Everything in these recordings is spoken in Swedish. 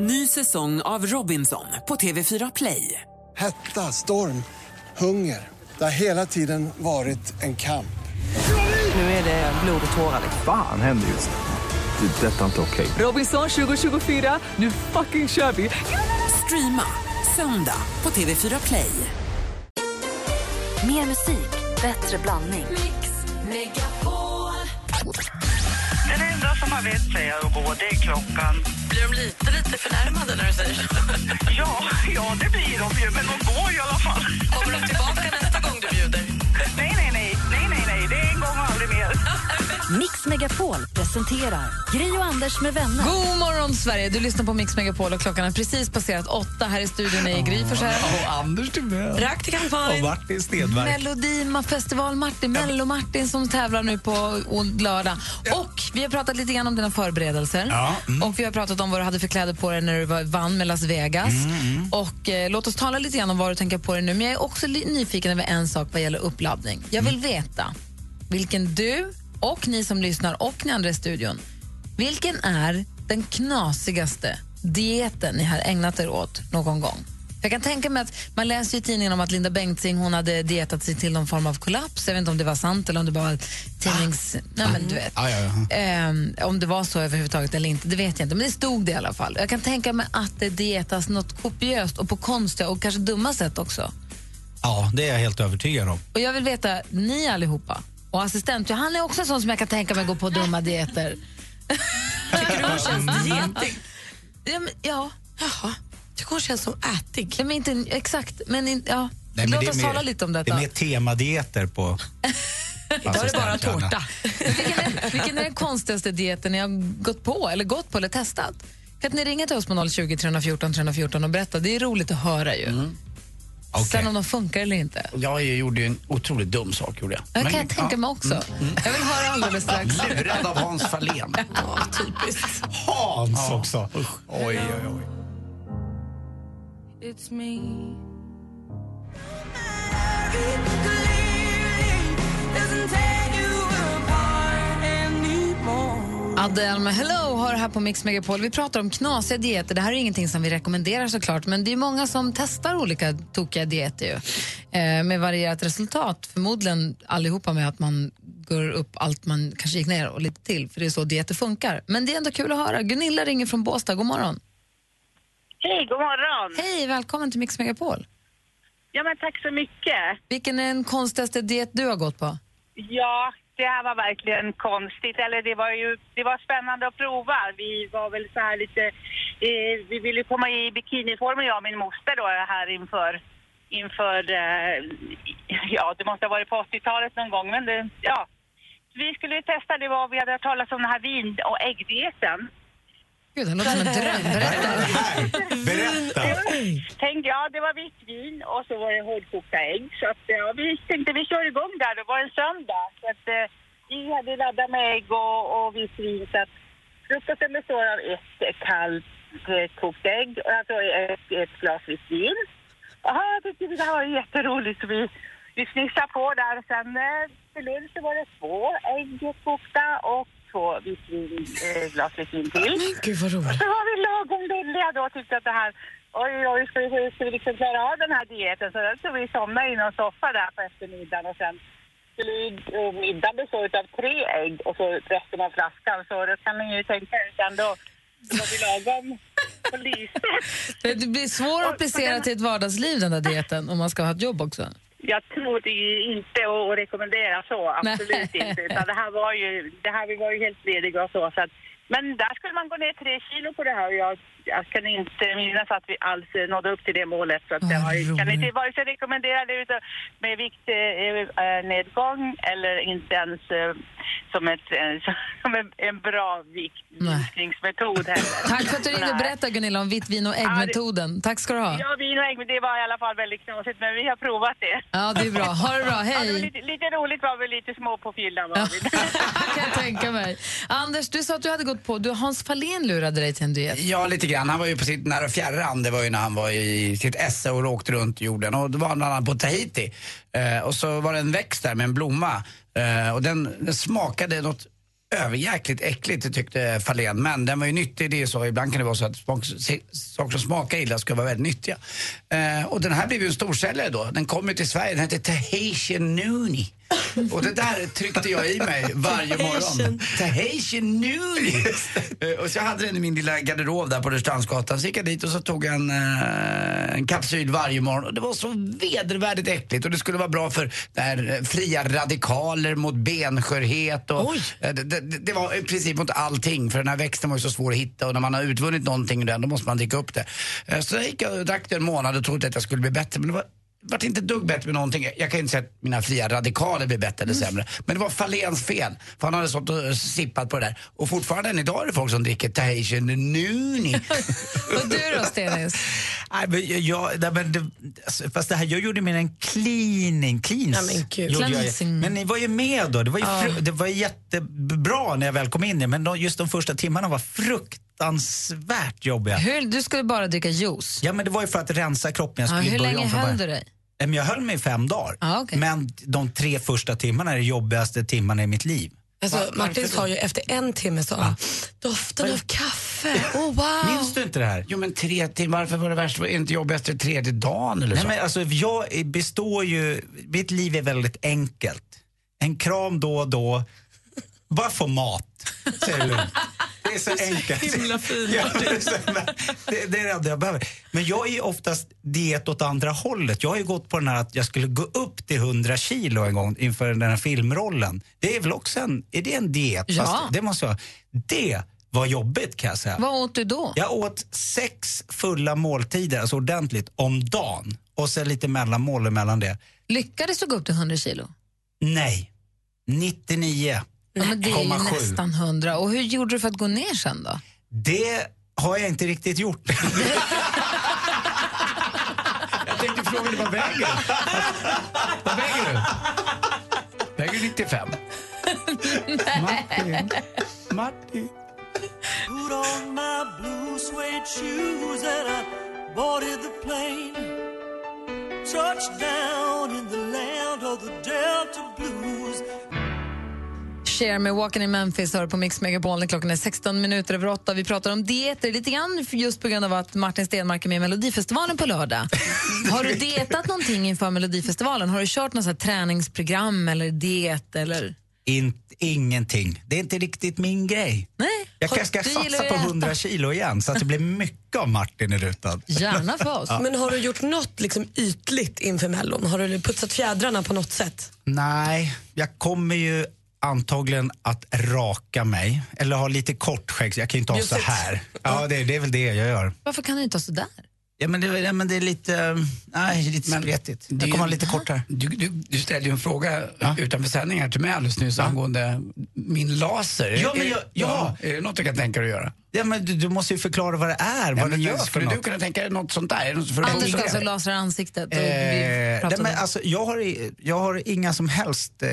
Ny säsong av Robinson på TV4 Play. Hetta, storm, hunger. Det har hela tiden varit en kamp. Nu är det blod och tårar. Fan händer just nu. Det. är Detta är inte okej. Robinson 2024, nu fucking kör vi! Streama söndag på TV4 Play. Mer musik, bättre blandning. Den enda som har vett säger att gå, det är klockan. Blir de lite, lite förnärmade när du säger så? Ja, ja, det blir de ju, men de går i alla fall. Kommer de tillbaka nästa gång du bjuder? Mix Megapol presenterar Gri och Anders med vänner. God morgon, Sverige! Du lyssnar på Mix Megapol och klockan har precis passerat åtta. Här i studion är Gry Forssell. Och Anders Timell. Praktikant Och Malin. Martin Stenmark. Melodifestival-Martin, Mello-Martin som tävlar nu på lördag. Och vi har pratat lite grann om dina förberedelser. Ja, mm. Och vi har pratat om vad du hade för kläder på dig när du var, vann med Las Vegas. Mm, Och eh, Låt oss tala lite grann om vad du tänker på dig nu. Men jag är också nyfiken över en sak vad gäller uppladdning. Jag vill Mm. veta vilken du och ni som lyssnar och ni andra i studion, vilken är den knasigaste dieten ni har ägnat er åt någon gång? Jag kan tänka mig att man läser i tidningen om att Linda Bengtzing hon hade dietat sig till någon form av kollaps. Jag vet inte om det var sant eller om det bara var tidnings... Nej, men du vet. Ja, ja, ja. Ehm, om det var så överhuvudtaget eller inte, det vet jag inte. Men det stod det i alla fall. Jag kan tänka mig att det dietas något kopiöst och på konstiga och kanske dumma sätt också. ja, det är jag helt övertygad om. Och jag vill veta, ni allihopa och assistent, han är också en sån som jag kan tänka mig gå på dumma dieter. Tycker du hon känns dietig? Ja, men, ja. Jaha. Tycker hon känns som ätig? Ja, men inte, exakt, men in, ja. Nej, men Låt det är oss mer- tala lite om Det detta. är mer temadieter på Idag är det bara tårta. Vilken är, vilken är den konstigaste dieten ni har gått på, eller gått på eller testat? Kan ni ringa till oss på 020 314 314 och berätta? Det är roligt att höra ju. Mm. Okej. Sen om de funkar eller inte. Jag gjorde ju en otroligt dum sak. Gjorde jag. Det Men- kan jag tänka mig också. Jag vill höra alldeles strax. Ja, lurad av Hans Fahlén. Ja, typiskt. Hans också. Oj, oj, oj. Adele med Hello har här på Mix Megapol. Vi pratar om knasiga dieter. Det här är ingenting som vi rekommenderar såklart, men det är många som testar olika tokiga dieter ju. Eh, med varierat resultat. Förmodligen allihopa med att man går upp allt man kanske gick ner och lite till, för det är så dieter funkar. Men det är ändå kul att höra. Gunilla ringer från Båstad. God morgon. Hej, god morgon. Hej, välkommen till Mix Megapol. Ja, men tack så mycket. Vilken är den konstigaste diet du har gått på? Ja, det här var verkligen konstigt. Eller det var ju det var spännande att prova. Vi var väl så här lite... Eh, vi ville komma i bikiniform, jag och min moster då, här inför... Inför... Eh, ja, det måste ha varit på 80-talet någon gång, men det... Ja. Vi skulle ju testa, det var, vi hade hört talas om den här vin och äggdieten. Gud, det låter som en dröm. Berätta. Berätta. Tänkte, ja, det var vitt vin och så var det hårdkokta ägg. Så att, ja, vi tänkte vi kör igång där. Det var en söndag. Så att, eh, vi hade laddat med ägg och, och vitt vin. Så att frukosten består av ett kallt eh, kokt ägg och alltså ett, ett glas vitt vin. Jaha, jag tyckte det här var jätteroligt. Vi, vi snissade på där. Sen eh, till lunch så var det två ägg kokta och två vitvin, eh, glas vitt vin till. Gud vad roligt. Så var vi lagom lulliga då och tyckte att det här, oj oj, ska vi, ska vi liksom klara av den här dieten? Så, så vi somnade i någon soffa där på eftermiddagen och sen skulle vi, och middagen bestå av tre ägg och så resten av flaskan. Så då kan ni ju tänka sen då, så var vi lagom på lyset. Det blir svårt att applicera till ett vardagsliv den där dieten om man ska ha ett jobb också. Jag tror det är inte att rekommendera så, absolut Nej. inte. Utan det här var ju, det här, vi var ju helt lediga och så. så att, men där skulle man gå ner tre kilo på det här och jag, jag kan inte minnas att vi alls eh, nådde upp till det målet. Så att jag har- kan inte vare sig rekommendera det utan med viktnedgång eller inte ens eh, som, ett, eh, som en, bra viktminskningsmetod heller. Tack för att du ringde och berättade Gunilla om vitt vin och äggmetoden. Tack ska du ha. Ja, vin och ägg, det var i alla fall väldigt knasigt, men vi har provat det. Ja, det är bra. Ha det bra. Ja, det Hej. lite, lite roligt var vi lite små på fyllan var vi. kan jag tänka mig. Anders, du sa att du hade gått på... Du, Hans Fahlén lurade dig till en diet. Ja, lite grann. Han var ju på sitt nära fjärran. Det var ju när han var i sitt esse och åkte runt jorden. Och då var han bland annat på Tahiti. Eh, och så var det en växt där med en blomma. Eh, och den, den smakade något överjäkligt äckligt, tyckte Fahlén. Men den var ju nyttig, det är ju så. Ibland kan det vara så att saker som smakar illa ska vara väldigt nyttiga. Eh, och den här blev ju en storsäljare då. Den kom ju till Sverige, den hette Tahitian Noonie. Och det där tryckte jag i mig varje morgon. Tahitian Noonie. Eh, och så jag hade den i min lilla garderob där på Rörstrandsgatan. Så gick jag dit och så tog jag en, eh, en kapsyl varje morgon. Och det var så vedervärdigt äckligt. Och det skulle vara bra för det här, eh, fria radikaler mot benskörhet. Och, det, det, det var i princip mot allting. För den här växten var ju så svår att hitta. Och när man har utvunnit någonting ur den, då måste man dricka upp det. Så jag gick och drack det en månad och trodde att jag skulle bli bättre. Men det var vart inte dugg bättre med någonting. Jag kan inte säga att mina fria radikaler blir bättre eller sämre. Men det var Fahléns fel. För han hade stått och sippat på det där. Och fortfarande än idag är det folk som dricker Tahitian Noonie. Och du då, Stenis? Nej, men jag, nej, men det, alltså, fast det här, jag gjorde mer en cleaning, cleans. Ja, men men ni var ju med då. Det var, ju Ja. det var jättebra när jag väl kom in men de, just de första timmarna var fruktansvärt jobbiga. Hur, du skulle bara dricka juice. Ja, men det var ju för att rensa kroppen. Jag Ja, hur länge höll början. du dig? Men Jag höll mig i fem dagar. Ja, okej. Men de tre första timmarna är de jobbigaste timmarna i mitt liv. Alltså, Martin sa ju efter en timme sa han, doften av kaffe, oh wow. Minns du inte det här? Jo men tre timmar, varför var det värst? Var det inte jobbigast tredje dagen eller Nej, så? men alltså, jag består ju... Mitt liv är väldigt enkelt. En kram då och då. Bara få mat, säger du. Det är så enkelt. himla fin. Ja, det, är så, det, det är det jag behöver. Men jag är oftast diet åt andra hållet. Jag har ju gått på den här att jag skulle gå upp till 100 kilo en gång inför den här filmrollen. Det är väl också en, är det en diet? Ja. Fast det måste jag. Det var jobbigt kan jag säga. Vad åt du då? Jag åt sex fulla måltider, alltså ordentligt, om dagen. Och sen lite mellanmål emellan det. Lyckades du gå upp till 100 kilo? Nej. 99. Ja, men det är ju 0,7. nästan 100. Och hur gjorde du för att gå ner sen då? Det har jag inte riktigt gjort. Jag tänkte fråga dig, vad väger du? Vad väger du? Väger du 95? Martin. Martin. Put on my blue suede shoes and I boarded the plane. Touchdown in the land of the Delta Blues. Cher med Walking in Memphis hör på Mix Megapol när klockan är 16 minuter över 8. Vi pratar om dieter lite grann just på grund av att Martin Stenmark är med i Melodifestivalen på lördag. Har du dietat någonting inför Melodifestivalen? Har du kört något träningsprogram eller diet eller? In, ingenting. Det är inte riktigt min grej. Nej. Jag kanske ska satsa på äta. 100 kilo igen så att det blir mycket av Martin i rutan. Gärna för oss. Men har du gjort något liksom ytligt inför Mellon? Har du putsat fjädrarna på något sätt? Nej, jag kommer ju antagligen att raka mig. Eller ha lite kort skägg, jag kan ju inte ha så här. Ja, det, det är väl det jag gör. Varför kan du inte ha sådär? Ja, men det, ja, men det är lite, nej, lite spretigt. det är Jag ju- kommer ha lite kortare. Du, du, du ställde ju en fråga utanför sändning här till mig alldeles nyss angående min laser. Ja, men Är- jag- ja. Är det något du kan tänka dig att göra? Ja, men du, du måste ju förklara vad det är, Ja, vad men den gör för skulle något. du kunna tänka dig något sånt där? Är det något för Anders ska alltså lasra ansiktet. Och Eh, vi nej, pratar om men alltså, jag, har, i- jag har inga som helst eh,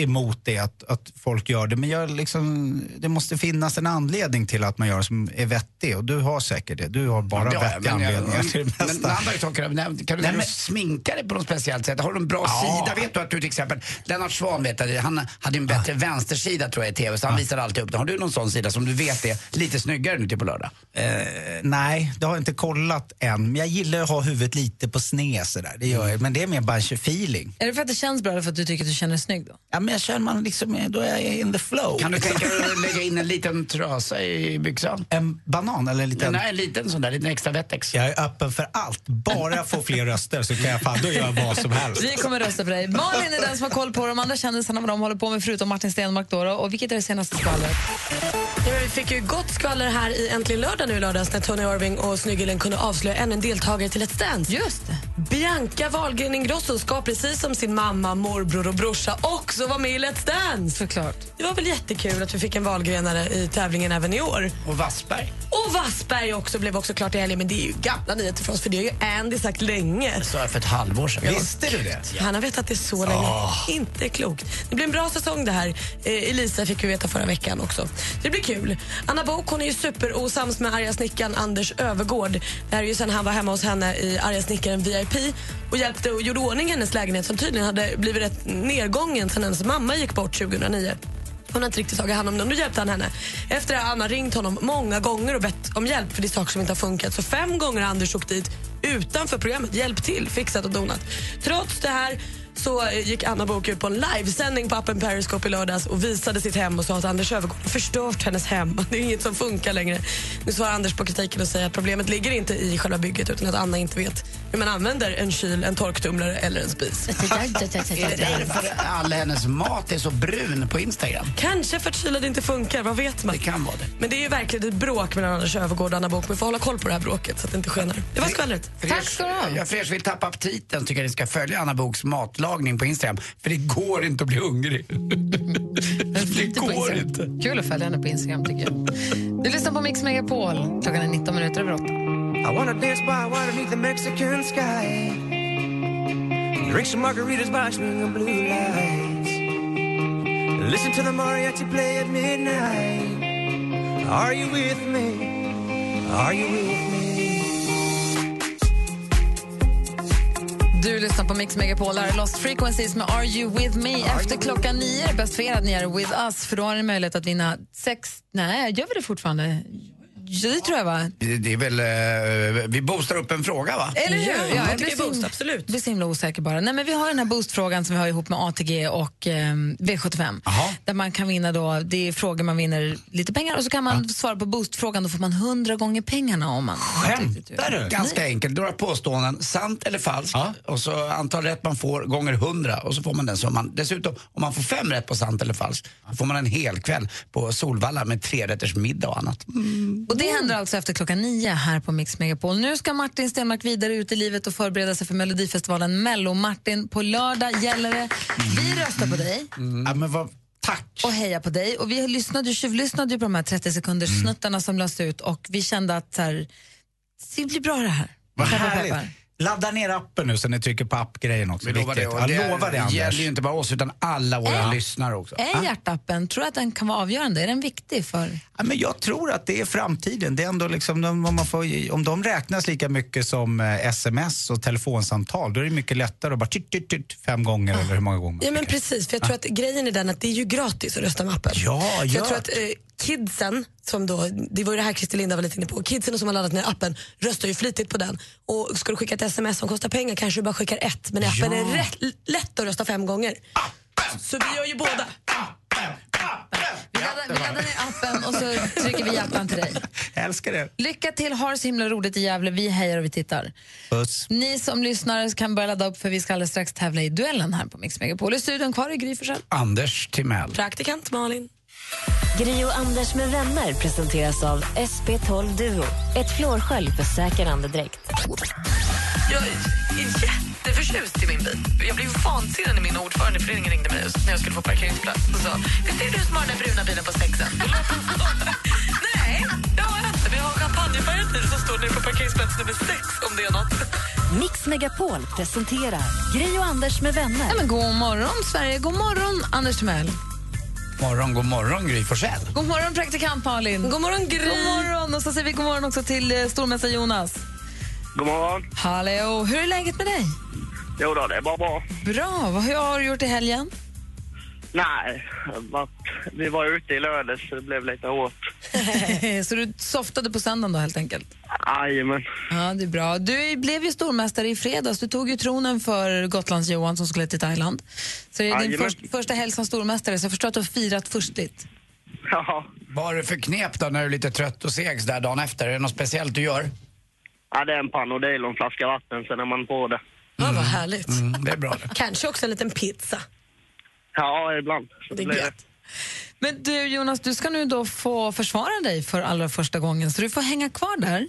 emot det, att, att folk gör det. Men jag liksom, det måste finnas en anledning till att man gör det som är vettig. Och du har säkert det. Du har bara Ja, vettiga men jag- anledningar till det Men mesta. andra saker, kan du Nej, Nej, men- sminka dig på något speciellt sätt? Har du en bra Ja. sida? Vet du att du till exempel, Lennart Swahn vet att han hade en bättre vänstersida tror jag i TV, så han visar alltid upp den. Har du någon sån sida som du vet är lite snyggare nu till på lördag? Eh, nej, det har jag inte kollat än. Men jag gillar att ha huvudet lite på sned sådär. Det gör jag. Men det är mer bara en feeling. Är det för att det känns bra eller för att du tycker att du känner dig snygg då? Ja, men jag känner man liksom, då är jag in the flow. Kan du tänka dig att lägga in en liten trösa i byxan? En banan eller en liten... Nej, en liten sån där, liten extra Wettex. Jag är öppen för allt. Bara jag får fler röster så kan jag fan, då gör jag vad som helst. Vi kommer rösta på dig. Malin är den som har koll på de andra kändisarna, vad de håller på med förutom Martin Stenmark. Då. Och vilket är det senaste skvallret? Ja, vi fick ju gott skvaller här i Äntligen lördag nu i lördags när Tony Irving och Snyggelen kunde avslöja ännu en deltagare till Let's Dance. Just det. Bianca Wahlgren Ingrosso ska precis som sin mamma, morbror och brorsa också vara med i Let's Dance. Såklart. Det var väl jättekul att vi fick en Wahlgrenare i tävlingen även i år. Och Wassberg. Och Wassberg också blev också klart i helgen, men det är ju gamla nyheter för oss för det har ju Andy sagt länge. sa jag för ett halvår sedan. Visste du det? Han har vetat det så länge. Inte klokt. Det blir en bra säsong det här. Eh, Elisa fick vi veta förra veckan också. Det blir kul. Anna Bok hon är ju superosams med arga snickaren Anders Övergård. Det här är ju sen han var hemma hos henne i arga snickaren VIP och hjälpte och gjorde ordning hennes lägenhet som tydligen hade blivit rätt nedgången sen hennes mamma gick bort 2009. Hon har inte riktigt tagit hand om den. Då hjälpte han henne. Efter det har Anna ringt honom många gånger och bett om hjälp för det är saker som inte har funkat. Så fem gånger har Anders åkt dit utanför programmet, hjälpt till, fixat och donat. Trots det här så eh, gick Anna Book ut på en livesändning på appen Periscope i lördags och visade sitt hem och sa att Anders Öfvergård har förstört hennes hem. Det är inget som funkar längre. Nu svarar Anders på kritiken och säger att problemet ligger inte i själva bygget utan att Anna inte vet hur man använder en kyl, en torktumlare eller en spis. Är det därför all hennes mat är så brun på Instagram? Kanske för att kylen inte funkar, vad vet man? Det kan vara det. Men det är ju verkligen ett bråk mellan Anders Öfvergård och Anna Book. Vi får hålla koll på det här bråket så att det inte skenar. Det var skvallret. För er, ja, för er som vill tappa aptiten tycker jag ni ska följa Anna Boks matlagning på Instagram. För det går inte att bli hungrig. det går inte. Kul att följa henne på Instagram tycker jag. Du lyssnar på Mix Megapol. Klockan är 19 minuter över 8. I wanna dance by water beneath the Mexican sky. Drink some margaritas by swinging blue lights. Listen to the mariachi play at midnight. Are you with me? Are you with me? Du lyssnar på Mix Megapol. Här Lost Frequencies med Are You With Me. Efter klockan nio är det bäst för er att ni är with us för då har ni möjlighet att vinna sex... Nej, gör vi det fortfarande? Ja, Det tror jag, va? Det, det är väl, eh, vi boostar upp en fråga va? Eller hur? Ja, jag jag tycker blir boost, absolut. blir så himla osäker bara. Nej, men vi har den här boostfrågan som vi har ihop med ATG och eh, V75. Där man kan vinna då, det är frågor man vinner lite pengar och så kan man svara på boostfrågan, då får man 100 gånger pengarna om man... Skämtar du? Ganska enkelt. Några påståenden, sant eller falskt. Och så antal rätt man får gånger 100 och så får man den summan. Dessutom, om man får fem rätt på sant eller falskt, då får man en hel kväll på Solvalla med tre rätters middag och annat. Och det händer alltså efter klockan nio här på Mix Megapol. Nu ska Martin Stenmark vidare ut i livet och förbereda sig för Melodifestivalen Mello. Martin, på lördag gäller det. Vi röstar på dig. Ja, men vad, tack. och heja på dig. Och vi lyssnade, tjuvlyssnade ju på de här 30 sekunders Mm. snuttarna som lades ut och vi kände att så här, det blir bra det här. Vad härligt. Ladda ner appen nu så ni trycker på appgrejen också. Vi lovar det. Jag det lovar det Anders. gäller ju inte bara oss utan alla våra Äh. lyssnare också. Är hjärtappen, tror du att den kan vara avgörande? Är den viktig för... Ja, men jag tror att det är framtiden. Det är ändå liksom, om, man får, om de räknas lika mycket som eh, sms och telefonsamtal då är det mycket lättare att bara tyt, tyt, tyt, fem gånger eller hur många gånger Ja men precis, för jag tror att grejen är den att det är ju gratis att rösta med appen. Ja, Så ja. jag tror att eh, kidsen, som då, det var ju det här Christer Linda var lite inne på, kidsen som har laddat ner appen röstar ju flitigt på den. Och ska du skicka ett sms som kostar pengar kanske du bara skickar ett, men i appen Ja. är det rätt, lätt att rösta fem gånger. Så vi gör ju båda. Vi laddar, vi laddar ner appen och så trycker vi hjärtan till dig. Jag älskar det. Lycka till, ha det så himla roligt i Gävle. Vi hejar och vi tittar. Puss. Ni som lyssnar kan börja ladda upp för vi ska alldeles strax tävla i duellen här på Mix Megapol. I studion kvar är Gry Forssell. Anders Timell. Praktikant Malin. Gri och Anders med vänner presenteras av SP12 Duo. Ett flårskölj för säker andedräkt. Jag är jätteförtjust i min bil. Jag blev vansinnig när min ordförande i föreningen ringde mig när jag skulle få parkeringsplats och sa Visst är det du som har den där bruna bilen på sexen? Nej, det har jag inte. Men jag har champagnefärgad bil som står nere på parkeringsplats nummer sex om det är något. Mix Megapol presenterar Gri och Anders med vänner. Ja, men god morgon, Sverige. God morgon, Anders Timell. Morgon, god morgon Gry Forssell. God morgon, praktikant Malin. God morgon, Gry. God morgon. Och så säger vi god morgon också till eh, stormästare Jonas. God morgon. Hallå, hur är läget med dig? Jo då, det är bara bra. Bra. Vad hur har du gjort i helgen? Nej, vi var ute i lördags så det blev lite hårt. så du softade på söndagen då helt enkelt? Jajamän. Ja, det är bra. Du blev ju stormästare i fredags. Du tog ju tronen för Gotlands-Johan som skulle till Thailand. Så det är din först, första helg som stormästare, så jag förstår att du har firat förstligt. Ja. Vad har du för knep då när du är lite trött och seg så där dagen efter? Är det något speciellt du gör? ja, det är en Panodil och en flaska vatten, sen är man på det. Ja, vad härligt. Mm, det är bra det. Kanske också en liten pizza. Ja, ibland. Så Det är gött. Men du Jonas, du ska nu då få försvara dig för allra första gången, så du får hänga kvar där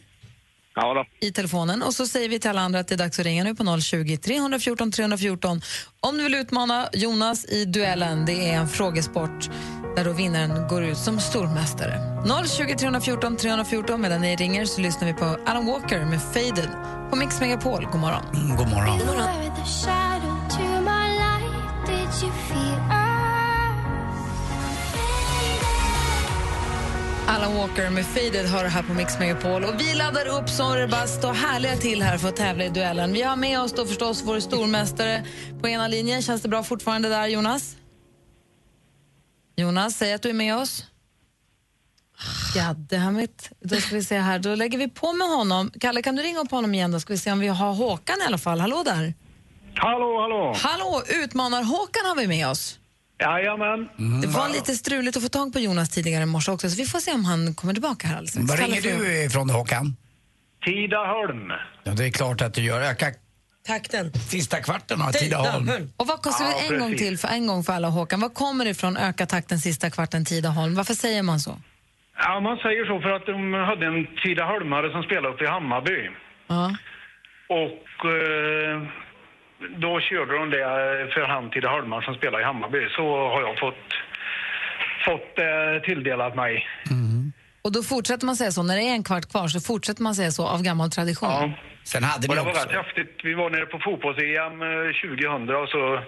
Ja då. i telefonen. Och så säger vi till alla andra att det är dags att ringa nu på 020 314 314 om du vill utmana Jonas i duellen. Det är en frågesport där då vinnaren går ut som stormästare. 020 314 314 medan ni ringer så lyssnar vi på Alan Walker med Faded på Mix Megapol. God morgon. Mm, god morgon. Alan Walker med Faded har det här på Mix Megapol. Och vi laddar upp som det bara står härliga till här för att tävla i duellen. Vi har med oss då förstås vår stormästare på ena linjen. Känns det bra fortfarande där, Jonas? Jonas, säg att du är med oss. Goddammit. Då ska vi se här, då lägger vi på med honom. Kalle, kan du ringa upp honom igen då ska vi se om vi har Håkan i alla fall. Hallå där. Hallå, hallå. Hallå, utmanar-Håkan har vi med oss. Jajamän. Det var lite struligt att få tag på Jonas tidigare i morse också, så vi får se om han kommer tillbaka här alldeles. Var ringer du ifrån Håkan? Tidaholm. Ja, det är klart att du gör. Öka Takten. sista kvarten av Tidaholm. Och vad kostar Ja, en gång till, för en gång för alla Håkan, vad kommer det ifrån öka takten sista kvarten Tidaholm? Varför säger man så? Ja, man säger så för att de hade en Tidaholmare som spelade uppe i Hammarby. Ja. Och eh, då körde de det för han Tidaholmare som spelar i Hammarby. Så har jag fått, fått eh, tilldelat mig. Och då fortsätter man säga så, när det är en kvart kvar så fortsätter man säga så av gammal tradition. Ja. Sen hade Och ni det var också... rätt häftigt. Vi var nere på fotbolls-EM eh, 2000 och så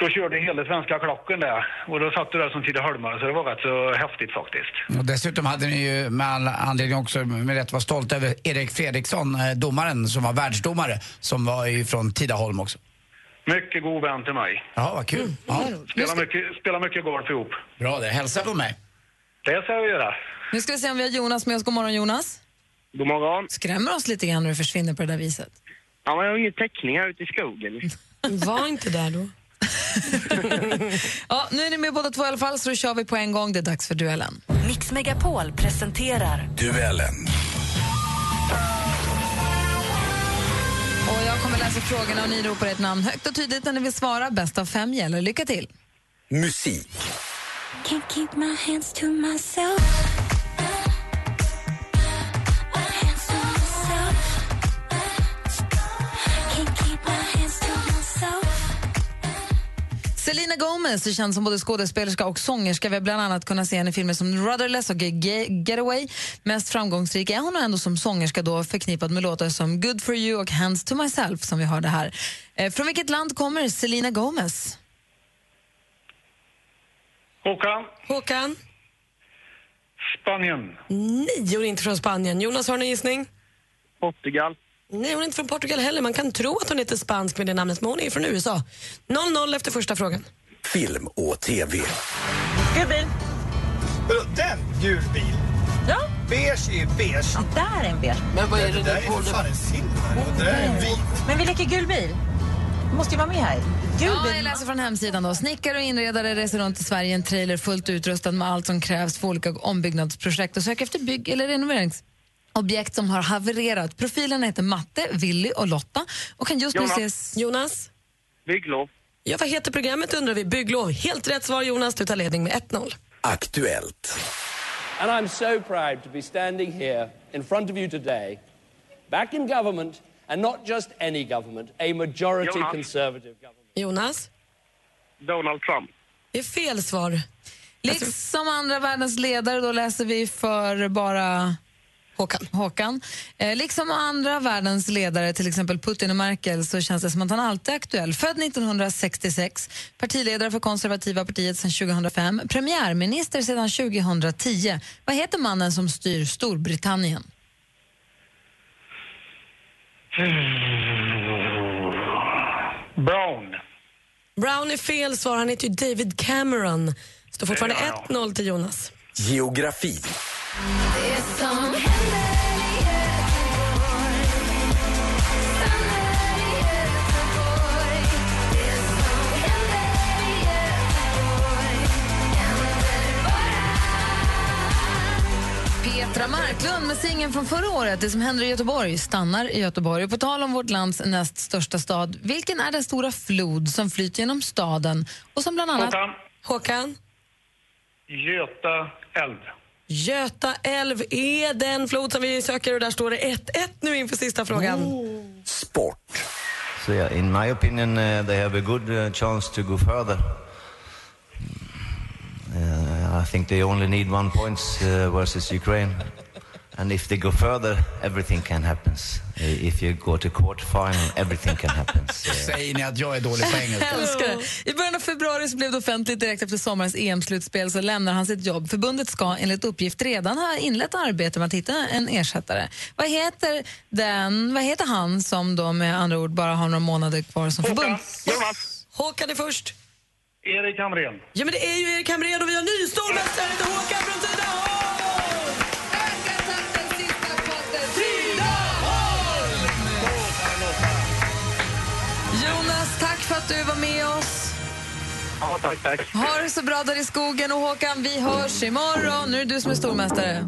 då körde hela svenska klocken där. Och då satt du där som Tidaholmare så det var rätt så häftigt faktiskt. Och dessutom hade ni ju med all anledning också med rätt vara stolt över Erik Fredriksson, eh, domaren som var världsdomare, som var ifrån Tidaholm också. Mycket god vän till mig. Ja, vad kul. Ja. Spelar mycket, spelar mycket golf ihop. Bra det. Hälsa från mig. Det ska jag göra. Nu ska vi se om vi har Jonas med oss. God morgon Jonas. God morgon. Skrämmer oss lite grann när du försvinner på det där viset. Ja, men jag har ingen täckning här ute i skogen. Var inte där då. Ja, nu är ni med båda två i alla fall, så då kör vi på en gång. Det är dags för duellen. Mix Megapol presenterar Duellen. Och jag kommer läsa frågorna och ni ropar ett namn högt och tydligt när ni vill svara. Bäst av fem gäller. Lycka till. Musik. Can't keep my hands to myself Selena Gomez är känd som både skådespelerska och sångerska. Vi har bland annat kunnat se henne i filmer som Rudderless och Ge- Getaway. Mest framgångsrik är hon ändå som sångerska då förknippad med låtar som Good for you och Hands to myself som vi hörde här. Eh, från vilket land kommer Selena Gomez? Håkan, Håkan? Spanien. Nej, hon är inte från Spanien. Jonas, har du en gissning? Portugal. Nej, hon är inte från Portugal heller. Man kan tro att hon heter spansk med det namnet, men hon är från USA. 0-0 efter första frågan. Film och TV. Gul bil. Vadå, den? Gul bil? Ja. Beige är beige. Ja, där är en beige. Men vad är det det där nu är på för fan en silver det där är en vit. Men vi leker gul bil. Du måste ju vara med här. Gul Ja, jag läser från hemsidan. Då. Snickare och inredare reser runt i Sverige i en trailer fullt utrustad med allt som krävs för olika ombyggnadsprojekt och söker efter bygg eller renoveringsobjekt som har havererat. Profilerna heter Matte, Willy och Lotta och kan just nu Jonas. ses... Jonas? Bygglov. Ja, vad heter programmet undrar vi? Bygglov. Helt rätt svar Jonas, du tar ledning med 1-0. Aktuellt. And I'm so proud to be standing here in front of you today, back in government, and not just any government, a majority Jonas. conservative government. Jonas? Donald Trump. Det är fel svar. Liksom andra världens ledare, då läser vi för bara Håkan. Håkan. Eh, liksom andra världens ledare, till exempel Putin och Merkel, så känns det som att han alltid är aktuell. Född 1966, partiledare för konservativa partiet sedan 2005, premiärminister sedan 2010. Vad heter mannen som styr Storbritannien? Brown. Brown är fel svar. Han heter ju David Cameron. Står fortfarande Ja, ja. 1-0 till Jonas. Geografi. Petra Marklund med singeln från förra året, Det som händer i Göteborg, stannar i Göteborg. På tal om vårt lands näst största stad, vilken är den stora flod som flyter genom staden och som bland annat... Håkan. Håkan? Göta älv. Göta älv är den flod som vi söker och där står det 1-1 nu inför sista frågan. Sport. So yeah, in my opinion, uh, they have a good uh, chance to go further. Uh, I think they only need one points uh, versus Ukraine. And if they go further, everything can happen. Uh, if you go to quarterfinal, everything can happen. So, Säger ni att jag är dålig på engelska? I början av februari så blev det offentligt direkt efter sommarens EM-slutspel så lämnar han sitt jobb. Förbundet ska enligt uppgift redan ha inlett arbete med att hitta en ersättare. Vad heter, den, vad heter han som då med andra ord bara har några månader kvar som förbund? Håkan är först. Erik Hamrén. Ja, men det är ju Erik Hamrén och vi har ny stormästare, det är Håkan från Tidaholm! Jonas, tack för att du var med oss. Ja, tack, tack. Ha det så bra där i skogen. Och Håkan, vi hörs imorgon. Nu är det du som är stormästare.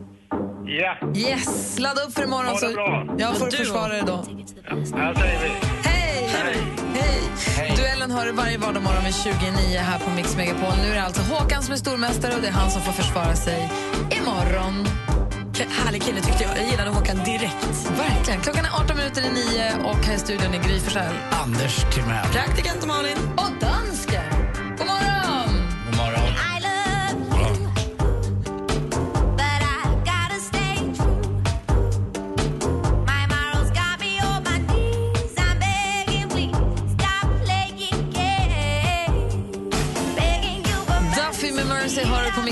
Ja. Yes! Ladda upp för imorgon. Ha det så bra. jag får Du försvara dig då. Ja, säger vi. Hej! Hej! Duellen har du varje vardagsmorgon vid 29 här på Mix Megapol. Nu är det alltså Håkan som är stormästare och det är han som får försvara sig imorgon. K- Härlig kille tyckte jag. Jag gillade Håkan direkt. Verkligen. Klockan är 18 minuter i nio och här i studion är Gry Forssell. Anders Timell. Praktikant Malin. Och dansken.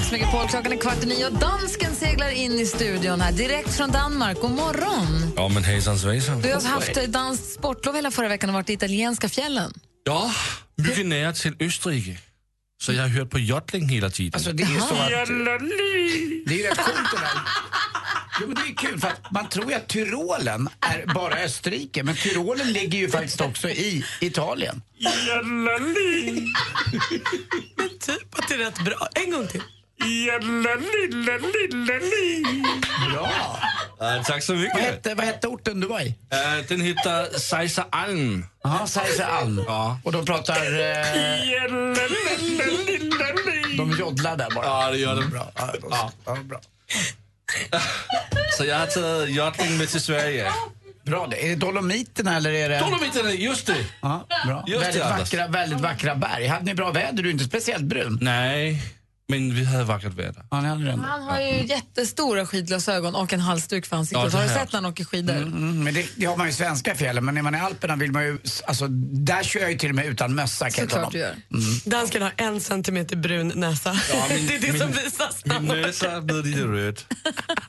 Mix Megapol. Klockan är kvart i nio och dansken seglar in i studion här direkt från Danmark. God morgon! Ja, men hejsan svejsan. Du har haft danskt sportlov hela förra veckan och varit i italienska fjällen. Ja, mycket nära till Österrike. Så jag har hört på joddling hela tiden. Alltså det är ju så att... Det är rätt coolt det där. Jo, men det är kul för att man tror ju att Tyrolen är bara Österrike men Tyrolen ligger ju faktiskt också i Italien. Men typ att det är rätt bra. En gång till. Bra! Ja, tack så mycket. Vad hette, vad hette orten du var i? Eh, den heter Seisa Alm. Ja, Seisa Alm. Ja. Och de pratar... Eh, de joddlar där bara. Ja, det gör de. Bra. Ja, ja. ja, bra. Så jag har tagit joddling med till Sverige. bra det. Är det Dolomiterna eller är det... Dolomiterna, just det. Ja, bra. Just det, väldigt, Anders. vackra, väldigt vackra berg. Hade ni bra väder? Du är inte speciellt brun. Nej, men vi hade vackert väder. Ändå. Han har ju jättestora skidglasögon och en halsduk för ansiktet. Ja, det har du sett när han åker skidor? Mm, men det, det har man ju i svenska fjällen, men när man är i Alperna vill man ju... Alltså, där kör jag ju till och med utan mössa Såklart du gör. Dansken har en centimeter brun näsa. Ja, min- det är det min- som visas. Min näsa blir lite röd.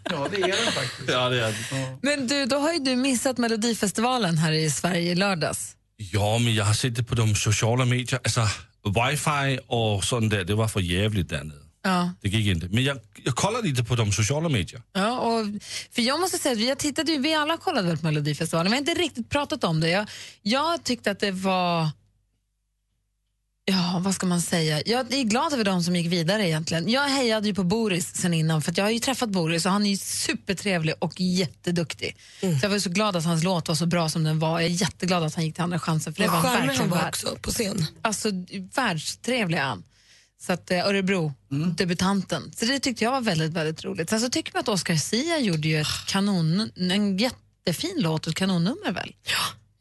Ja, det är den faktiskt. Ja, det är. Men du, då har ju du missat Melodifestivalen här i Sverige i lördags. Ja, men jag har sett det på de sociala medier. Alltså, wifi och sånt där, det var för jävligt där nere. Ja. Det gick inte. Men jag, jag kollade lite på de sociala medier. Ja, och, för jag måste säga att vi, tittade, vi alla kollade väl på Melodifestivalen, vi har inte riktigt pratat om det. Jag, jag tyckte att det var... Ja, vad ska man säga? Jag är glad över de som gick vidare egentligen. Jag hejade ju på Boris sen innan, för att jag har ju träffat Boris och han är ju supertrevlig och jätteduktig. Mm. Så jag var så glad att hans låt var så bra som den var. Jag är jätteglad att han gick till Andra chansen, för det Vad var verkligen han var också på scen. Alltså världstrevlig är han. Så att, eh, Örebro, debutanten. Så det tyckte jag var väldigt, väldigt roligt. Sen så tycker man att Oscar Sia gjorde ju ett kanon, en jättefin låt och ett kanonnummer väl?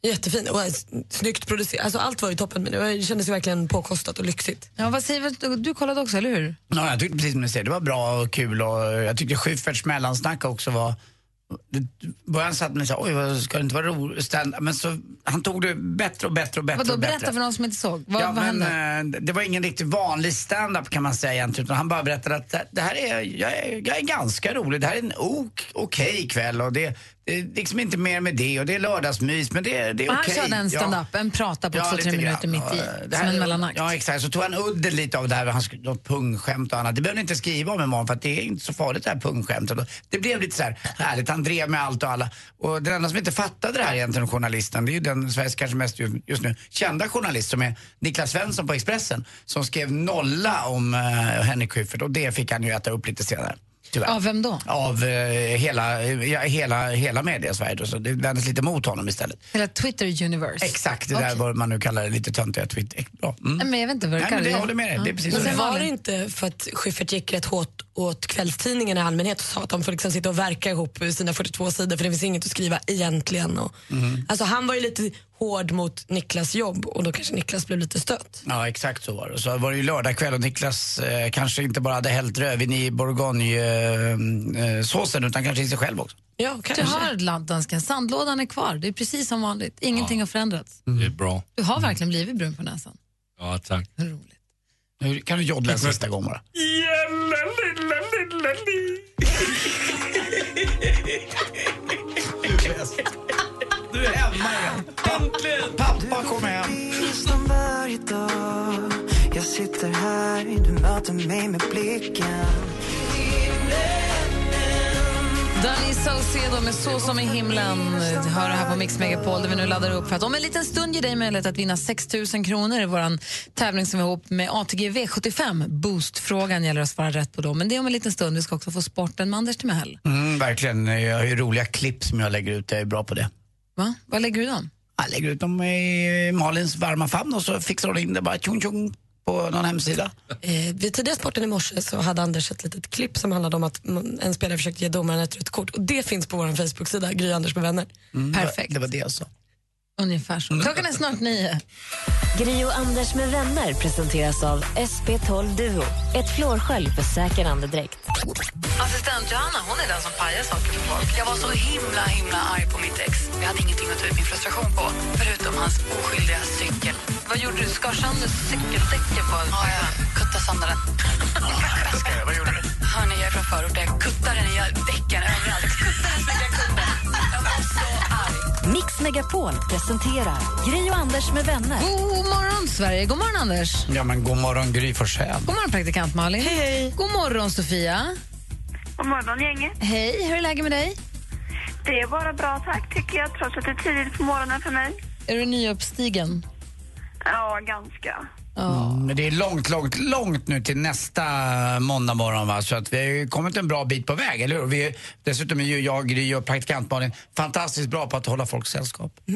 Jättefin och eh, snyggt producerat. Alltså, allt var ju toppen men det kändes ju verkligen påkostat och lyxigt. Ja, vad säger du? Du kollade också, eller hur? Ja, jag tyckte precis som du säger, det var bra och kul och jag tyckte Schyfferts mellansnack också var det- början satt man och sa, oj vad ska det inte vara roligt? Men så, han tog det bättre och bättre och bättre Vadå, och bättre. berätta för någon som inte såg. Vad, ja, vad men, hände? eh, det var ingen riktigt vanlig stand-up kan man säga egentligen. Utan han bara berättade att det- här är, jag är, jag är ganska rolig. Det här är en ok, okej kväll och det, det är liksom inte mer med det och det är lördagsmys men det, det är han okej. körde en stand-up, en prata på två, lite tre minuter grann. mitt i, Ja, det som här- en mellanakt. Ja exakt, så tog han udden lite av det här, han något pungskämt och annat. Det behöver ni inte skriva om imorgon för att det är inte så farligt det här pungskämtet. Det blev lite så här härligt, han drev med allt och alla. Och den enda som inte fattade det här egentligen, journalisten, det är ju den Sveriges kanske mest ju- just nu kända journalist som är Niklas Svensson på Expressen som skrev nolla om uh, Henrik Schyffert och det fick han ju äta upp lite senare. Tyvärr. Av vem då? Av eh, hela, ja, hela, hela media-Sverige då, så det vändes lite mot honom istället. Hela Twitter-universe. Exakt, det där vad man nu kallar det, lite töntiga Twitter. Bra. Mm. Nej, Men jag vet inte vad det Nej, men det jag håller med dig. Det är precis Men sen var det inte för att Schyffert gick rätt hårt åt kvällstidningarna i allmänhet och sa att de får liksom sitta och verka ihop sina 42 sidor för det finns inget att skriva egentligen. Och, Mm. Alltså han var ju lite hård mot Niklas jobb och då kanske Niklas blev lite stött. Ja, exakt så var det. Så var det ju lördag kväll och Niklas eh, kanske inte bara hade hällt rödvin i bourgogne-såsen utan kanske i sig själv också. Ja, Du hör Landansken, sandlådan är kvar. Det är precis som vanligt. Ingenting har förändrats. Det är bra. Du har verkligen blivit brun på näsan. Ja, tack. Nu kan du joddla en sista gång bara. Du är hemma igen. Äntligen! Pappa kom hem. Jag sitter här, du möter mig med blicken Danny Saucedo med Så som i himlen hör det här på Mix Megapol där vi nu laddar upp för att om en liten stund ger dig möjlighet att vinna 6 000 kronor i vår tävling som vi har ihop med ATG V75. Boost-frågan gäller att svara rätt på då. Men det är om en liten stund. Vi ska också få sporten med Anders Timell. Mm, verkligen. Jag har ju roliga klipp som jag lägger ut. Jag är bra på det. Va? Vad lägger du dem? Jag lägger ut dem i Malins varma famn och så fixar hon in det bara tjong tjong på någon hemsida. Eh, vid tidiga sporten i morse så hade Anders ett litet klipp som handlade om att en spelare försökte ge domaren ett rött kort. Och det finns på vår Facebook-sida, Gry Anders med vänner. Perfekt. Det var det jag sa. Ungefär så. Klockan är snart nio. Gri och Anders med vänner presenteras av SP12 Duo. Ett flårskölj för säker andedräkt. Assistent Johanna hon är den som pajar saker för folk. Jag var så himla, himla arg på mitt ex. Jag hade ingenting att ta ut min frustration på, förutom hans oskyldiga cykel. Vad gjorde du? Skar sönder cykeldäcken på Ja, jag kuttade sönder den. Vad gjorde du? Hörni, jag är från förorten. Jag kuttade den i däcken överallt. Kuttade den Mix Megapol presenterar Gri och Anders med vänner. God morgon, Sverige. God morgon, Anders. Ja, men god morgon Gry Forssell. God morgon, praktikant Malin. Hej, hej. God morgon, Sofia. God morgon, gänget. Hej, hur är läget med dig? Det är bara bra, tack, tycker jag, trots att det är tidigt på morgonen för mig. Är du nyuppstigen? Ja, ganska. Mm, men det är långt, långt, långt nu till nästa måndag morgon va? så att vi har ju kommit en bra bit på väg, eller hur? Vi är, dessutom är ju jag, Gry och praktikant Malin fantastiskt bra på att hålla folk sällskap.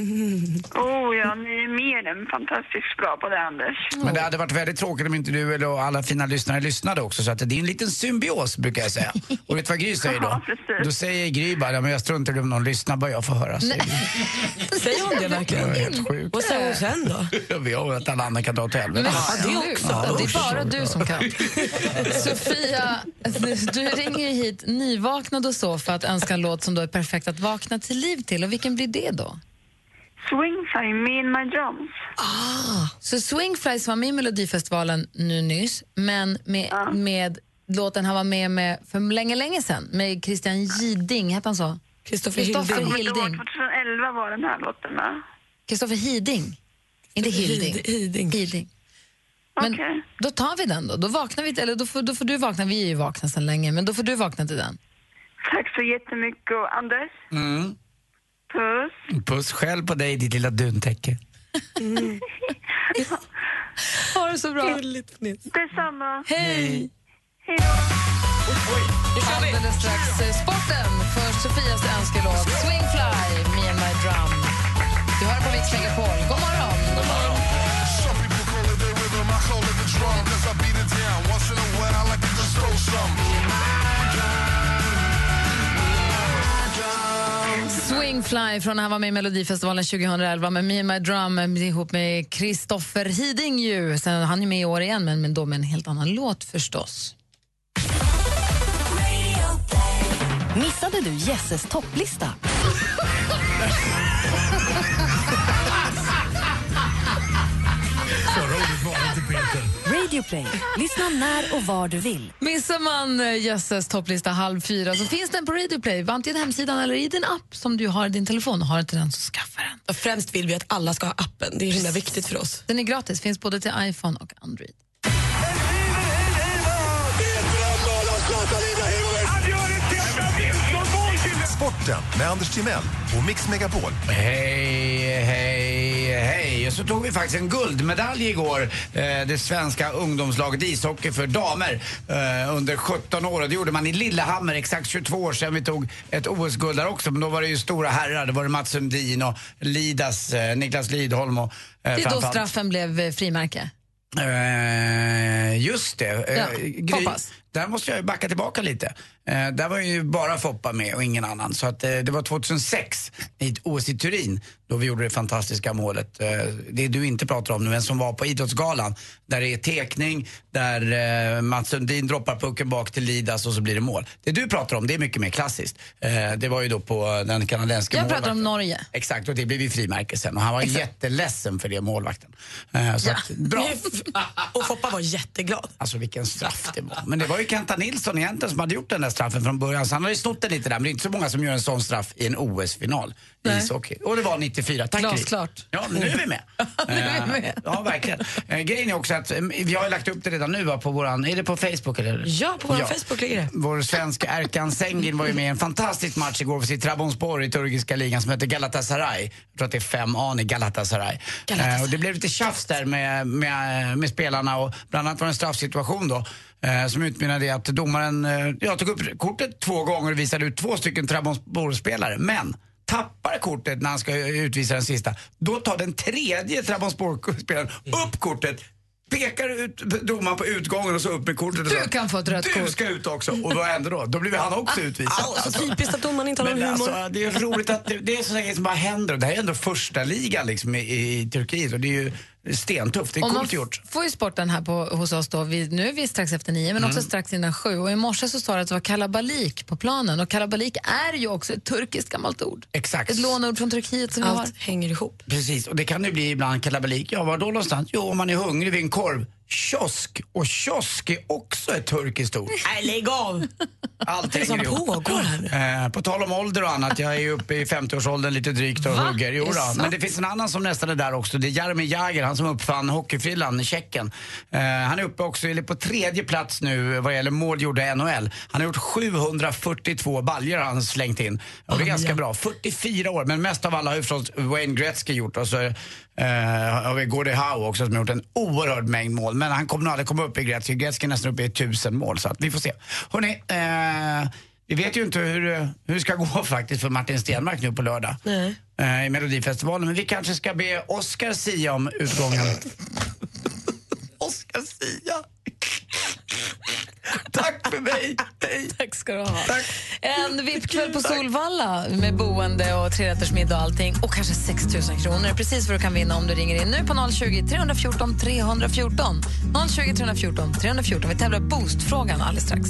Oh ja, ni är mer än fantastiskt bra på det, Anders. Men det hade varit väldigt tråkigt om inte du eller alla fina lyssnare lyssnade också så att det är en liten symbios brukar jag säga. Och vet du vad Gry säger då? Ja. Då säger Gry bara, ja, men jag struntar i om någon lyssnar, bara jag får höra. Säger hon det verkligen? Det är helt sjukt. Vad säger hon sen då? Jag vet att alla andra kan dra åt helvete. Men det också. Ja, det är bara du som kan. Sofia, du ringer hit nyvaknad och så för att önska en låt som då är perfekt att vakna till liv till. Och vilken blir det då? Swingfly, me and my drums. Så Swingfly som var med i Melodifestivalen nu nyss, men med, med låten han var med med för länge, länge sedan med Christian Giding, hette han så? Kristoffer Hilding. Hilding. 2011 var den här låten, va? Kristoffer Hiding. Inte Hilding. Hid- Hiding. Hiding. Men Okej. då tar vi den då. Då vaknar vi, eller då får, då får du vakna, vi är ju vakna sedan länge, men då får du vakna till den. Tack så jättemycket. Och Anders, Mm. puss. Puss själv på dig, ditt lilla duntäcke. Ha det så bra. Detsamma. Hej! Hej då. Alldeles strax eh, sporten. Först Sofias önskelåt Swingfly, Me and my drum. Du hör på Mix Megapol. God Swingfly från när han var med i Melodifestivalen 2011 med Me and my drum eh, ihop med Kristoffer Hiding. Ju. Sen, han är med i år igen, men, men då med en helt annan låt förstås. Missade du Jesses topplista? Radio Play. Lyssna när och var du vill. Missar man eh, Jösses topplista halv fyra så finns den på Radio Play, antingen hemsidan eller i din app som du har i din telefon. Har du inte den så skaffa den. Och främst vill vi att alla ska ha appen. Det är himla viktigt för oss. Den är gratis, finns både till iPhone och Android. Sporten med Anders Timell och Mix Megapol. Hej, hej, hej. Och så tog vi faktiskt en guldmedalj igår. Eh, det svenska ungdomslaget ishockey för damer eh, under 17 år. Och det gjorde man i Lillehammer, exakt 22 år sedan vi tog ett OS-guld där också. Men då var det ju stora herrar. Det var det Mats Sundin och Lidas, eh, Niklas Lidholm och Det är då straffen blev frimärke. Just det. Ja, Gry. Där måste jag backa tillbaka lite. Eh, där var ju bara Foppa med och ingen annan. Så att, eh, det var 2006 i OS i Turin då vi gjorde det fantastiska målet. Eh, det du inte pratar om nu, men som var på Idrottsgalan. Där det är tekning, där eh, Mats Sundin droppar pucken bak till Lidas och så blir det mål. Det du pratar om, det är mycket mer klassiskt. Eh, det var ju då på den kanadensiska Jag pratar målvakten. om Norge. Exakt, och det blev ju frimärke sen. Och han var jätteledsen för det, målvakten. Eh, så att, bra. Och Foppa var jätteglad. Alltså vilken straff det var. Men det var ju ju Kenta Nilsson egentligen som hade gjort den där straffen från början. Så han hade ju snott den lite där. Men det är inte så många som gör en sån straff i en OS-final i ishockey. Och det var 94. Tack. Glasklart. Ja, nu är vi med. Nu är vi med. Eh, Ja, verkligen. Eh, grejen är också att eh, vi har ju lagt upp det redan nu va, på våran, är det på Facebook eller? Ja, på vår Facebook ligger det. Vår svenska Erkan Sengin var ju med i en fantastisk match igår för sitt Trabzonspor i turkiska ligan som heter Galatasaray. Jag tror att det är 5A i Galatasaray. Eh, och det blev lite tjafs där med, med, med spelarna och bland annat var det en straffsituation då. Eh, som utmynnade i att domaren eh, ja, tog upp kortet två gånger och visade ut två stycken Trabzonspor-spelare. Men tappar kortet när han ska utvisa den sista, då tar den tredje Trabzonspor-spelaren upp kortet pekar ut domaren på utgången och så upp med kortet. och Du så, kan få ett rött Du kort." ska ut också. Och vad händer då? Då blir han också utvisad. Au, så typiskt att domaren inte har någon Men humor. Alltså, det är roligt att det, det är sådana grejer som bara händer. Och Det här är ändå första ligan liksom, i, i Turkiet och det är ju stentufft. Det är Och coolt gjort. får ju sporten här på, hos oss då. Vi, nu är vi strax efter nio, men Mm. också strax innan sju. Och I morse så sa det att det var kalabalik på planen. Och kalabalik är ju också ett turkiskt gammalt ord. Exakt. Ett lånord från Turkiet som vi har. Allt hänger ihop. Precis, och det kan ju bli ibland kalabalik. Ja, var då någonstans? Jo, om man är hungrig vid en korv. Kiosk. Och kiosk är också ett turkiskt ord. Nej, lägg av! Allt Det hänger ihop. pågår här. Eh, på tal om ålder och annat, jag är ju uppe i 50-årsåldern lite drygt och Va? hugger. Jo då. Men det finns en annan som nästan är där också. Det är Jaromir Jagr, han som uppfann hockeyfrillan, Tjeckien. Eh, han är uppe också, eller på tredje plats nu vad gäller mål gjorda i NHL. Han har gjort 742 baljor har han slängt in. Och det är ganska bra. 44 år, men mest av alla har ju förstås Wayne Gretzky gjort. Och eh, vi Gordie Howe också som har gjort en oerhörd mängd mål. Men han kommer nog aldrig komma upp i Gretzky. Gretzky är nästan uppe i 1000 mål, så att vi får se. Hörrni, eh, vi vet ju inte hur, hur det ska gå faktiskt för Martin Stenmark nu på lördag eh, i Melodifestivalen. Men vi kanske ska be Oscar sia om utgången. Oscar sia. Tack för mig. Hej. Tack ska du ha. En VIP-kväll på Solvalla med boende och trerättersmiddag och allting. Och kanske 6 000 kronor. Precis vad du kan vinna om du ringer in nu på 020 314 314. 020 314 314. Vi tävlar Boost-frågan alldeles strax.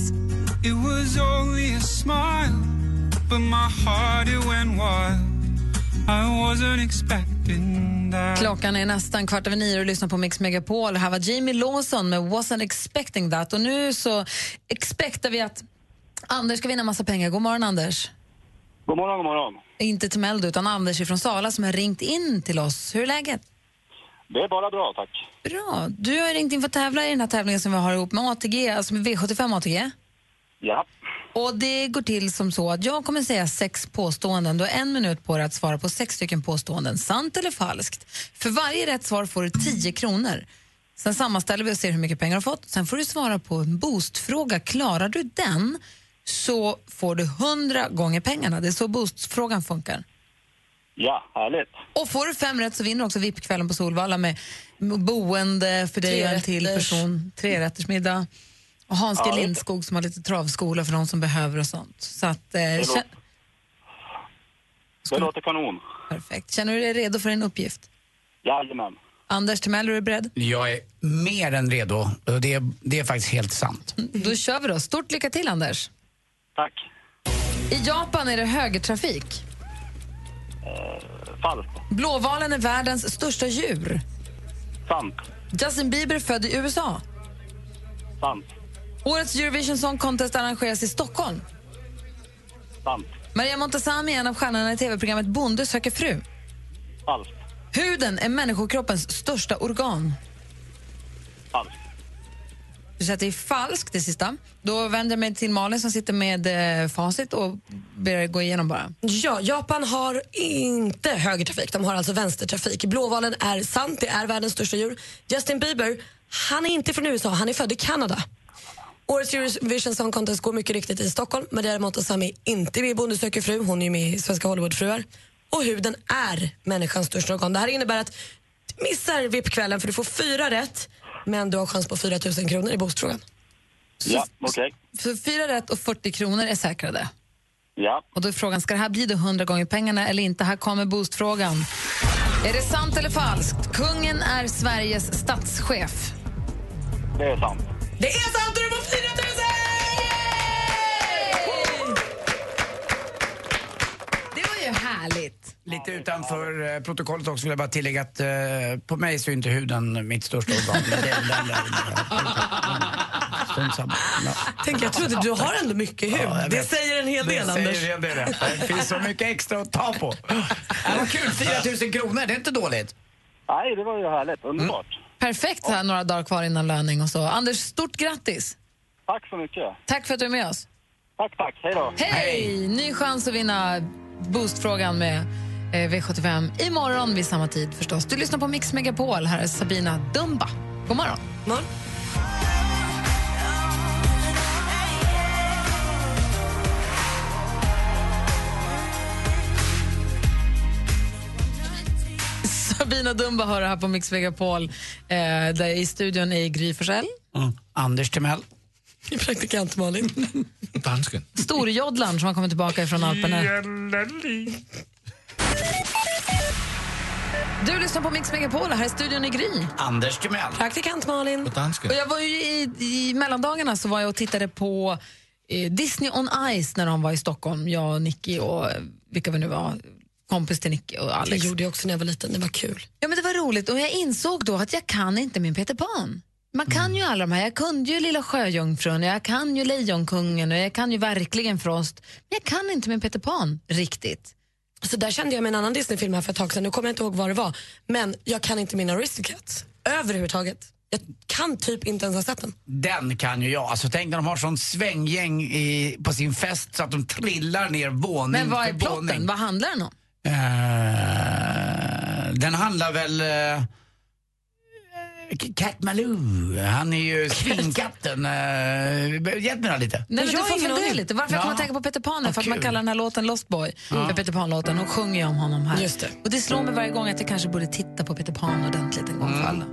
It was only a smile, but my heart it went wild. Klockan är nästan kvart över nio och lyssnar på Mix Megapol. Här var Jamie Lawson med Wasn't expecting that. Och nu så expectar vi att Anders ska vinna massa pengar. God morgon, Anders. God morgon, god morgon. Inte till Meldo, utan Anders från Sala som har ringt in till oss. Hur är läget? Det är bara bra, tack. Bra. Du har ringt in för att tävla i den här tävlingen som vi har ihop med ATG, alltså med V75 ATG. Ja. Och det går till som så att jag kommer säga sex påståenden. Du har en minut på dig att svara på sex stycken påståenden. Sant eller falskt. För varje rätt svar får du 10 kronor. Sen sammanställer vi och ser hur mycket pengar du har fått. Sen får du svara på en boostfråga. Klarar du den så får du 100 gånger pengarna. Det är så boostfrågan funkar. Ja, härligt. Och får du fem rätt så vinner du också VIP-kvällen på Solvalla med boende för dig och en till person, trerättersmiddag. Och Hans G Ja, Lindskog som har lite travskola för de som behöver och sånt. Så att, eh, Det låter, det låter kanon. perfekt. Känner du dig redo för din uppgift? Jajamän. Anders Timell, är du beredd? Jag är mer än redo. Och Det, är- det är faktiskt helt sant. Då kör vi då. Stort lycka till, Anders. Tack. I Japan är det högertrafik. Falskt. Blåvalen är världens största djur. Sant. Justin Bieber är född i USA. Sant. Årets Eurovision Song Contest arrangeras i Stockholm. Sant. Maria Montazami är en av stjärnorna i tv-programmet Bonde söker fru. Falskt. Huden är människokroppens största organ. Falskt. Du säger att det är falskt, det sista. Då vänder jag mig till Malin som sitter med eh, facit och ber er gå igenom bara. Ja, Japan har inte högertrafik, de har alltså vänstertrafik. Blåvalen är sant, det är världens största djur. Justin Bieber, han är inte från USA, han är född i Kanada. Årets Eurovision Song Contest går mycket riktigt i Stockholm. Maria Montazami är inte med i Bonde söker fru, hon är med i Svenska Hollywoodfruar. Och huden är människans största organ. Det här innebär att du missar VIP-kvällen för du får fyra rätt, men du har chans på 4 000 kronor i boostfrågan. Ja, okej. För fyra rätt och 40 kronor är säkrade. Ja. Och då är frågan, ska det här bli då 100 gånger pengarna eller inte? Här kommer boostfrågan. Är det sant eller falskt? Kungen är Sveriges statschef. Det är sant. Det är sant och du får 4 000! Det var ju härligt. Lite utanför eh, protokollet också vill jag bara tillägga att eh, på mig så är inte huden mitt största organ. Men det är den där, strunt samma. Ja. Tänk, jag trodde du har ändå mycket hud. Ja, jag det vet. säger en hel del, det Anders. Säger en hel del, ja. det finns så mycket extra att ta på. Ja, vad kul, 4 000 kronor, det är inte dåligt. Nej, det var ju härligt. Underbart. Perfekt så här några dagar kvar innan löning och så. Anders, stort grattis! Tack så mycket. Tack för att du är med oss. Tack, tack. Hej då. Hej! Ny chans att vinna boostfrågan med eh, V75 imorgon vid samma tid förstås. Du lyssnar på Mix Megapol. Här är Sabina Dumba. God morgon. morgon. Sabina Dumba hör här på Mix Megapol. Eh, där I studion är Gry Forssell. Anders Timell. Praktikant Malin. Dansken. Storjodlaren som har kommit tillbaka från Alperna. Du lyssnar på Mix Megapol. Här är studion i Gry. Anders Timell. Praktikant Malin. Och jag var ju i, I mellandagarna så var jag och tittade på eh, Disney on Ice när de var i Stockholm. Jag, och Nicky och eh, vilka vi nu var. Kompis till Nicky och Det Alex. gjorde jag också när jag var liten. Det var kul. Ja, men det var roligt och jag insåg då att jag kan inte min Peter Pan. Man kan ju alla de här. Jag kunde ju Lilla Sjöjungfrun, jag kan ju Lejonkungen och jag kan ju verkligen Frost. Men jag kan inte min Peter Pan riktigt. Så där kände jag med en annan Disney-film här för ett tag sedan. Nu kommer jag inte ihåg vad det var. Men jag kan inte mina Aristocats. Överhuvudtaget. Jag kan typ inte ens ha sett den. Den kan ju jag. Alltså, tänk när de har sån svänggäng i, på sin fest så att de trillar ner våning Men vad är plotten? våning. Vad handlar den om? Eh, den handlar väl... Uh, Cat Malou, han är ju svinkatten. Uh, Hjälp mig lite. Nej, men du får fundera lite. Varför jag Ja. kommer att tänka på Peter Pan är för att man kallar den här låten Lost Boy Ja. för Peter Pan-låten. Hon sjunger ju om honom här. Just det. Och det slår mig varje gång att jag kanske borde titta på Peter Pan ordentligt en gång Mm. för alla.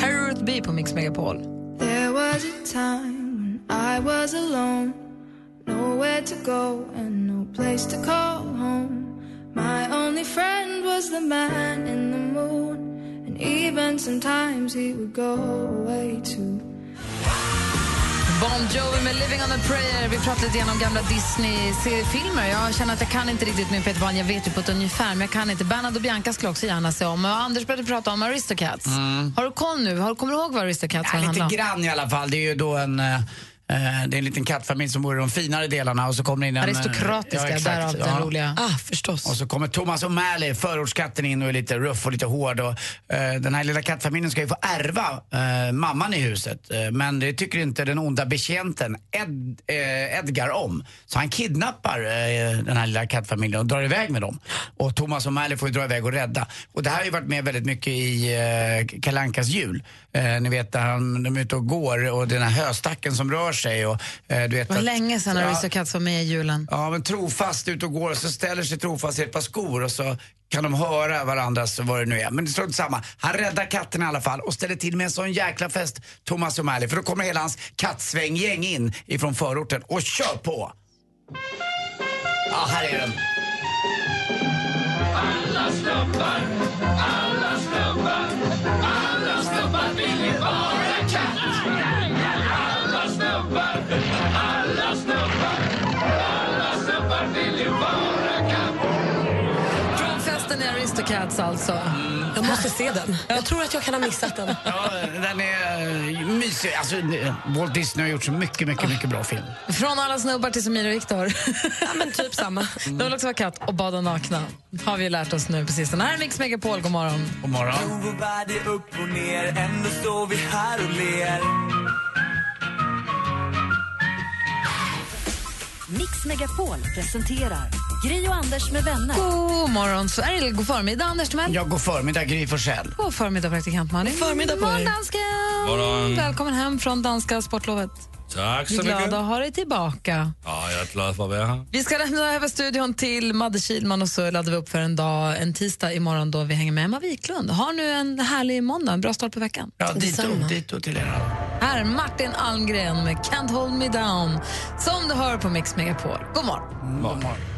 Här är Ruth B på Mix Megapol. There was a time when I was alone, nowhere to go and no place to call home. My only friend was the man in the moon, and even sometimes he would go away too. Bon Jovi med Living on a prayer. Vi pratade lite grann om gamla Disney-filmer. Jag känner att jag kan inte riktigt med Peter Pan. Jag vet ju på ett ungefär, men jag kan inte. Bernhard och Bianca skulle också gärna se om. Och Anders började prata om Aristocats. Mm. Har du koll nu? Har, kommer du ihåg vad Aristocats Ja, handlar lite om? grann i alla fall. Det är ju då en... eh, det är en liten kattfamilj som bor i de finare delarna och så kommer in en... eh, Aristokratiska, exakt, därav den roliga. Ah, förstås. Och så kommer Thomas O'Malley, förortskatten, in och är lite ruff och lite hård. Och, eh, den här lilla kattfamiljen ska ju få ärva eh, mamman i huset. Eh, men det tycker inte den onda betjänten Ed, eh, Edgar om. Så han kidnappar eh, den här lilla kattfamiljen och drar iväg med dem. Och Thomas O'Malley får ju dra iväg och rädda. Och det här har ju varit med väldigt mycket i eh, Kalankas jul. Eh, ni vet där han, de är ute och går och den här höstacken som rör sig. Och, eh, du vet Det var att- länge sedan Ja. Aristocats var med i julen. Ja, men trofast ut och går och så ställer sig trofast i ett par skor och så kan de höra varandras vad det nu är. Men det strunt samma. Han räddar katten i alla fall och ställer till med en sån jäkla fest, Thomas O'Malley. För då kommer hela hans kattsvänggäng in ifrån förorten och kör på. Ja, här är den. Alla snubbar, alla snubbar, Aristocats alltså. Jag måste se den. Jag tror att jag kan ha missat den. Ja, den är eh, mysig. Alltså, Walt Disney har gjort så mycket, mycket, mycket bra film. Från alla snubbar till Samir och Viktor. Ja, men typ samma. De vill också vara katt och bada nakna. Har vi lärt oss nu på sistone. Här är Mix Megapol, god morgon. God morgon. Upp och ner, ändå står vi här och ler. Mix Megapol presenterar Gri och Anders med vänner. God morgon, Sverige. Eller god förmiddag, Anders Timell. Ja, god förmiddag, Gry Forssell. God förmiddag, praktikant Malin. God förmiddag på er. Morgon, dansken. Välkommen hem från danska sportlovet. Tack Vi så är glada mycket. att ha dig tillbaka. Ja, jag är glad för att vara här. Vi ska lämna över studion till Madde Kilman och så laddar vi upp för en dag, en tisdag imorgon då vi hänger med Emma Wiklund. Ha nu en härlig måndag, en bra start på veckan. Ja, dit och, dit och till er. Här är Martin Almgren med Can't hold me down som du hör på Mix Megapol. God morgon. God morgon.